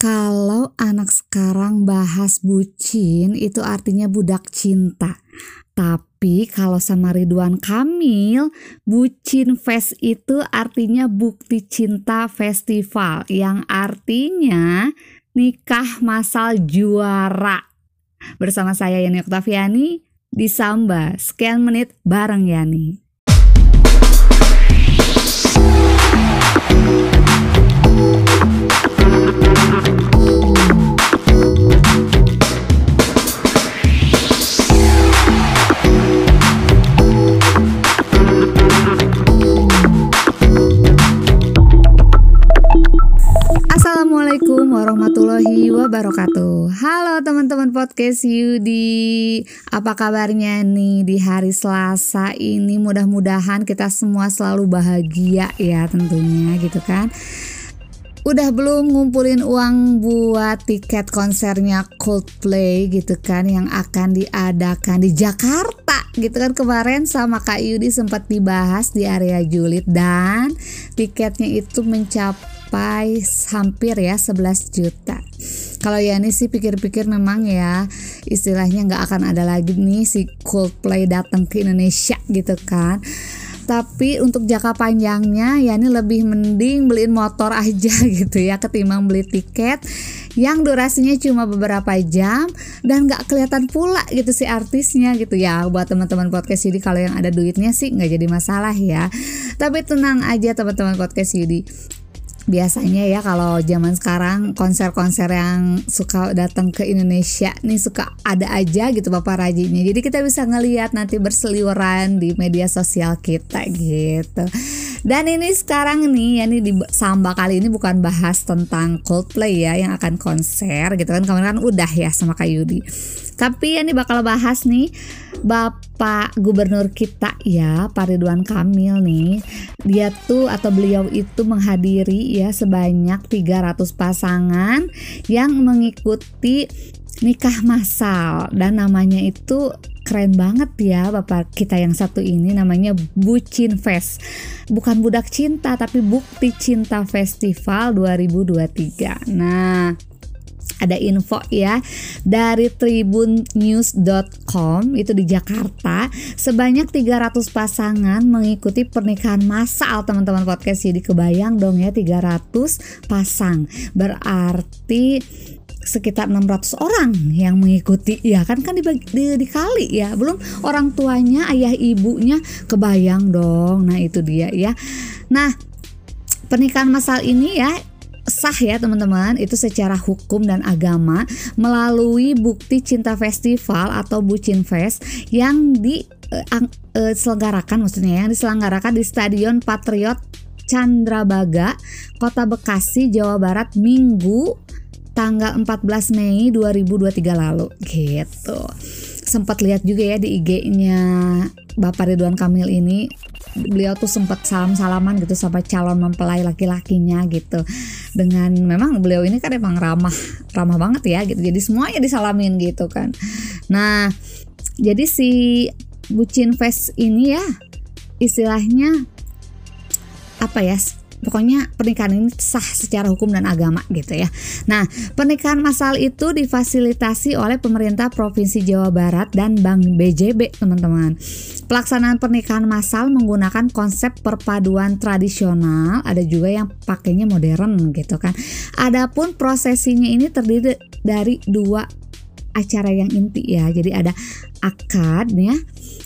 Kalau anak sekarang bahas bucin itu artinya budak cinta. Tapi kalau sama Ridwan Kamil, bucin fest itu artinya bukti cinta festival yang artinya nikah masal juara. Bersama saya Yani Oktaviani di Samba. Sekian menit bareng Yani. Assalamualaikum warahmatullahi wabarakatuh. Halo teman-teman podcast Yudi. Apa kabarnya nih di hari Selasa ini? Mudah-mudahan kita semua selalu bahagia ya tentunya gitu kan Udah belum ngumpulin uang buat tiket konsernya Coldplay gitu kan Yang akan diadakan di Jakarta gitu kan Kemarin sama Kak Yudi sempat dibahas di area julid Dan tiketnya itu mencapai hampir ya 11 juta. Kalau Yani sih pikir-pikir memang ya istilahnya nggak akan ada lagi nih si Coldplay datang ke Indonesia gitu kan tapi untuk jangka panjangnya ya ini lebih mending beliin motor aja gitu ya ketimbang beli tiket yang durasinya cuma beberapa jam dan nggak kelihatan pula gitu si artisnya gitu. Ya buat teman-teman podcast Yudi kalau yang ada duitnya sih nggak jadi masalah ya. Tapi tenang aja teman-teman podcast Yudi biasanya ya kalau zaman sekarang konser-konser yang suka datang ke Indonesia nih suka ada aja gitu bapak rajinya. Jadi kita bisa ngelihat nanti berseliweran di media sosial kita gitu. Dan ini sekarang nih ya nih di Samba kali ini bukan bahas tentang Coldplay ya yang akan konser gitu kan. Kemarin kan udah ya sama Kak Yudi. Tapi ya nih bakal bahas nih Bapak Gubernur kita ya Pak Ridwan Kamil nih. Dia tuh atau beliau itu menghadiri ya sebanyak 300 pasangan yang mengikuti nikah massal. Dan namanya itu keren banget ya bapak kita yang satu ini. Namanya Bucin Fest. Bukan budak cinta tapi bukti cinta festival 2023 nah ada info ya dari tribunnews.com itu di Jakarta sebanyak 300 pasangan mengikuti pernikahan massal teman-teman podcast jadi kebayang dong ya 300 pasang. Berarti sekitar 600 orang yang mengikuti ya kan kan dibagi, di, dikali ya belum orang tuanya ayah ibunya kebayang dong. Nah itu dia ya. Nah pernikahan massal ini ya sah ya teman-teman. Itu secara hukum dan agama melalui bukti cinta festival atau bucin fest yang diselenggarakan uh, uh, maksudnya yang diselenggarakan di Stadion Patriot Chandrabaga Kota Bekasi Jawa Barat Minggu tanggal 14 Mei 2023 lalu. Gitu. Sempat lihat juga ya di IG-nya Bapak Ridwan Kamil ini beliau tuh sempat salam-salaman gitu sama calon mempelai laki-lakinya gitu. Dengan memang beliau ini kan emang ramah ramah banget ya gitu. Jadi semuanya disalamin gitu kan. Nah jadi si bucin face ini ya istilahnya apa ya pokoknya pernikahan ini sah secara hukum dan agama gitu ya. Nah, pernikahan massal itu difasilitasi oleh pemerintah Provinsi Jawa Barat dan Bank BJB, teman-teman. Pelaksanaan pernikahan massal menggunakan konsep perpaduan tradisional, ada juga yang pakainya modern gitu kan. Adapun prosesinya ini terdiri dari dua acara yang inti ya. Jadi ada akad ya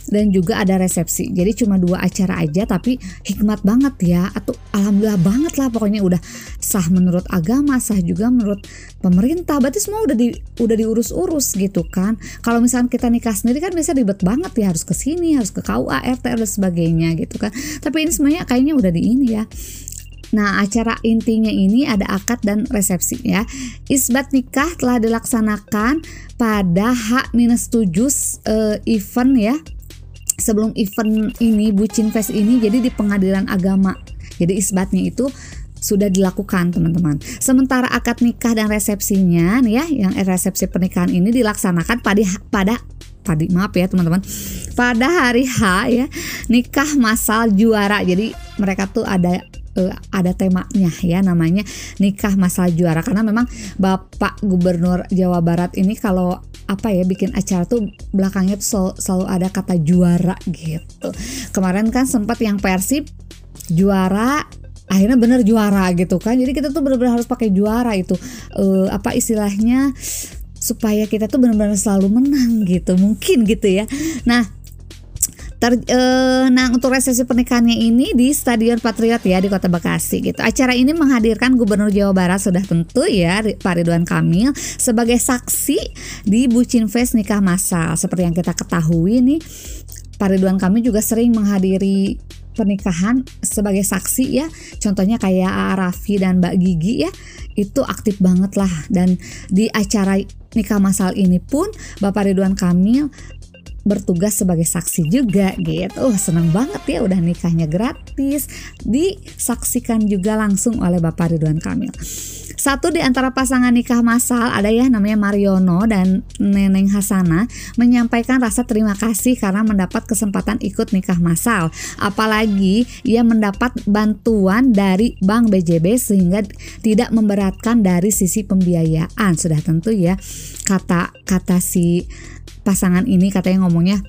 dan juga ada resepsi. Jadi cuma dua acara aja tapi hikmat banget ya atau alhamdulillah banget lah pokoknya udah sah menurut agama, sah juga menurut pemerintah. Berarti semua udah di udah diurus-urus gitu kan. Kalau misalnya kita nikah sendiri kan bisa ribet banget ya harus ke sini, harus ke KUA, RT dan sebagainya gitu kan. Tapi ini semuanya kayaknya udah di ini ya. Nah, acara intinya ini ada akad dan resepsi ya. Isbat nikah telah dilaksanakan pada H-7 uh, event ya. Sebelum event ini Bucin Fest ini jadi di pengadilan agama. Jadi isbatnya itu sudah dilakukan teman-teman. Sementara akad nikah dan resepsinya nih ya, yang resepsi pernikahan ini dilaksanakan pada pada pada maaf ya teman-teman pada hari H ya nikah masal juara jadi mereka tuh ada uh, ada temanya ya namanya nikah masal juara karena memang Bapak Gubernur Jawa Barat ini kalau apa ya bikin acara tuh belakangnya tuh selalu, selalu ada kata juara gitu. Kemarin kan sempat yang Persib juara akhirnya bener juara gitu kan. Jadi kita tuh benar-benar harus pakai juara itu uh, apa istilahnya supaya kita tuh benar-benar selalu menang gitu. Mungkin gitu ya. Nah, Ter, eh, nah untuk resepsi pernikahannya ini di Stadion Patriot ya di Kota Bekasi gitu. Acara ini menghadirkan Gubernur Jawa Barat sudah tentu ya Pak Ridwan Kamil sebagai saksi di Bucin Fest nikah massal. Seperti yang kita ketahui nih Pak Ridwan Kamil juga sering menghadiri pernikahan sebagai saksi ya. Contohnya kayak. Raffi dan Mbak Gigi ya. Itu aktif banget lah dan di acara nikah masal ini pun Bapak Ridwan Kamil bertugas sebagai saksi juga gitu. Oh, senang banget ya udah nikahnya gratis. Disaksikan juga langsung oleh Bapak Ridwan Kamil. Satu di antara pasangan nikah masal ada ya namanya Mariono dan Neneng Hasana menyampaikan rasa terima kasih karena mendapat kesempatan ikut nikah masal. Apalagi ia mendapat bantuan dari Bank BJB sehingga tidak memberatkan dari sisi pembiayaan. Sudah tentu ya kata kata si pasangan ini katanya ngomongnya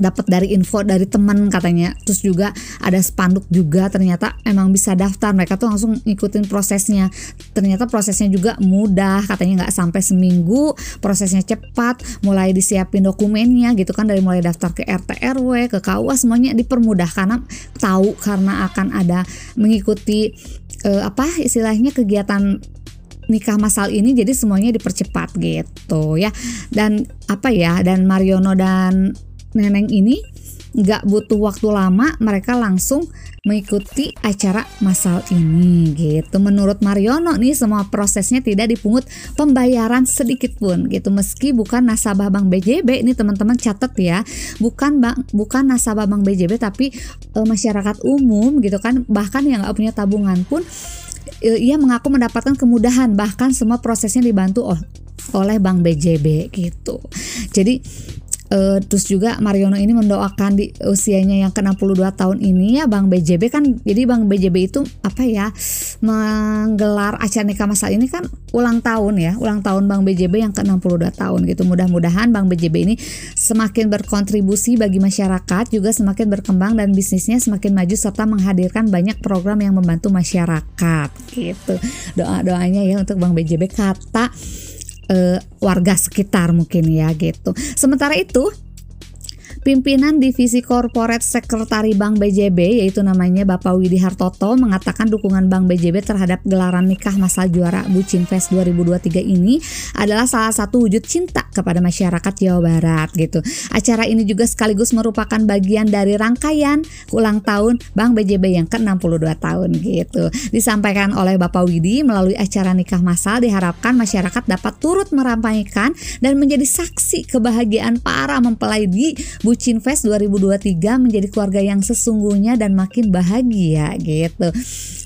dapat dari info dari teman katanya. Terus juga ada spanduk juga ternyata emang bisa daftar. Mereka tuh langsung ngikutin prosesnya. Ternyata prosesnya juga mudah katanya nggak sampai seminggu. Prosesnya cepat mulai disiapin dokumennya gitu kan dari mulai daftar ke RT RW ke KUA semuanya dipermudah karena tahu karena akan ada mengikuti eh, apa istilahnya kegiatan nikah masal ini jadi semuanya dipercepat gitu ya. Dan apa ya dan Mariono dan Neneng ini nggak butuh waktu lama mereka langsung mengikuti acara masal ini gitu. Menurut Mariono nih semua prosesnya tidak dipungut pembayaran sedikit pun gitu. Meski bukan nasabah Bank BJB ini teman-teman catat ya bukan bank bukan nasabah Bank BJB tapi e, masyarakat umum gitu kan. Bahkan yang nggak punya tabungan pun ia mengaku mendapatkan kemudahan. Bahkan semua prosesnya dibantu oleh Bank BJB gitu. Jadi uh, terus juga Mariono ini mendoakan di usianya yang ke-62 tahun ini ya Bang BJB kan. Jadi Bang BJB itu apa ya menggelar acara nikah masal ini kan ulang tahun ya ulang tahun Bang BJB yang ke-62 tahun gitu. Mudah-mudahan Bang BJB ini semakin berkontribusi bagi masyarakat juga semakin berkembang dan bisnisnya semakin maju serta menghadirkan banyak program yang membantu masyarakat gitu. Doa-doanya ya untuk Bang BJB kata uh, warga sekitar mungkin ya gitu. Sementara itu Pimpinan Divisi Corporate Sekretari Bank BJB yaitu namanya Bapak Widi Hartoto mengatakan dukungan Bank BJB terhadap gelaran nikah masal juara Bucin Fest 2023 ini adalah salah satu wujud cinta kepada masyarakat Jawa Barat gitu. Acara ini juga sekaligus merupakan bagian dari rangkaian ulang tahun Bank BJB yang ke-62 tahun gitu. Disampaikan oleh Bapak Widi melalui acara nikah masal diharapkan masyarakat dapat turut meramaikan dan menjadi saksi kebahagiaan para mempelai di Bucin Fest 2023 menjadi keluarga yang sesungguhnya dan makin bahagia gitu.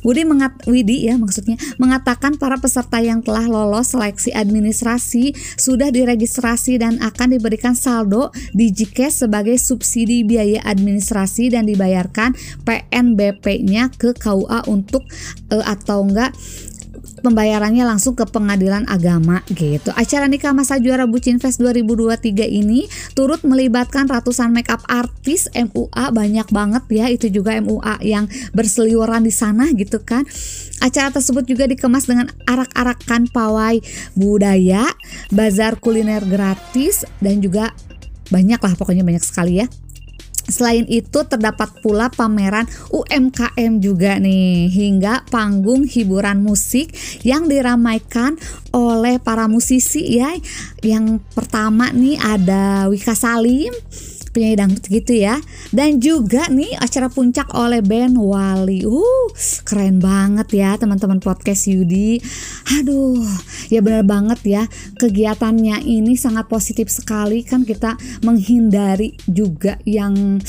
Budi mengat Widi ya maksudnya mengatakan para peserta yang telah lolos seleksi administrasi sudah diregistrasi dan akan diberikan saldo di Jikes sebagai subsidi biaya administrasi dan dibayarkan PNBP-nya ke KUA untuk uh, atau enggak pembayarannya langsung ke pengadilan agama gitu. Acara nikah masa juara Bucin Fest 2023 ini turut melibatkan ratusan makeup artis MUA banyak banget ya itu juga MUA yang berseliweran di sana gitu kan. Acara tersebut juga dikemas dengan arak-arakan pawai budaya, bazar kuliner gratis dan juga banyak lah pokoknya banyak sekali ya Selain itu terdapat pula pameran UMKM juga nih hingga panggung hiburan musik yang diramaikan oleh para musisi ya. Yang pertama nih ada Wika Salim, penyanyi dangdut gitu ya. Dan juga nih acara puncak oleh band Wali. Uh keren banget ya teman-teman podcast Yudi. Aduh ya benar banget ya. Kegiatannya ini sangat positif sekali. Kan kita menghindari juga yang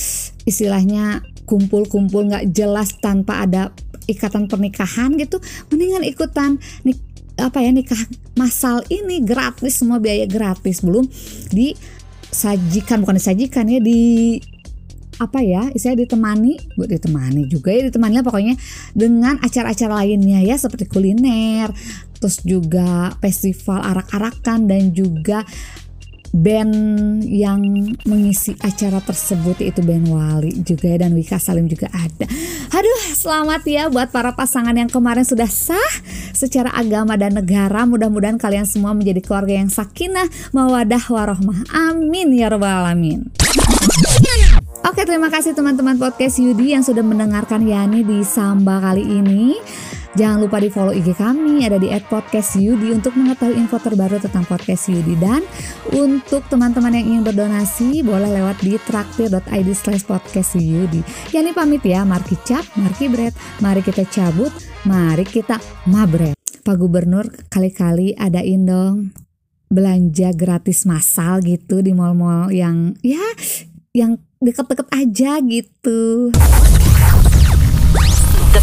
istilahnya kumpul-kumpul nggak jelas tanpa ada ikatan pernikahan gitu. Mendingan ikutan nih apa ya nikah masal ini gratis semua biaya gratis. Belum di sajikan bukan disajikan ya di apa ya saya ditemani. Buat ditemani juga ya ditemani pokoknya dengan acara-acara lainnya ya seperti kuliner terus juga festival arak-arakan dan juga band yang mengisi acara tersebut yaitu band Wali juga ya dan Wika Salim juga ada. Aduh, selamat ya buat para pasangan yang kemarin sudah sah secara agama dan negara. Mudah-mudahan kalian semua menjadi keluarga yang sakinah, mawadah, warohmah. Amin ya rabbal alamin. Oke, terima kasih teman-teman podcast Yudi yang sudah mendengarkan Yani di Samba kali ini. Jangan lupa di follow IG kami ada di @podcastyudi untuk mengetahui info terbaru tentang podcast Yudi dan untuk teman-teman yang ingin berdonasi boleh lewat di traktir.id slash Yudi. Yani pamit ya, marki cap, marki bread, mari kita cabut, mari kita mabret. Pak Gubernur kali-kali adain dong belanja gratis massal gitu di mall-mall yang ya yang deket-deket aja gitu.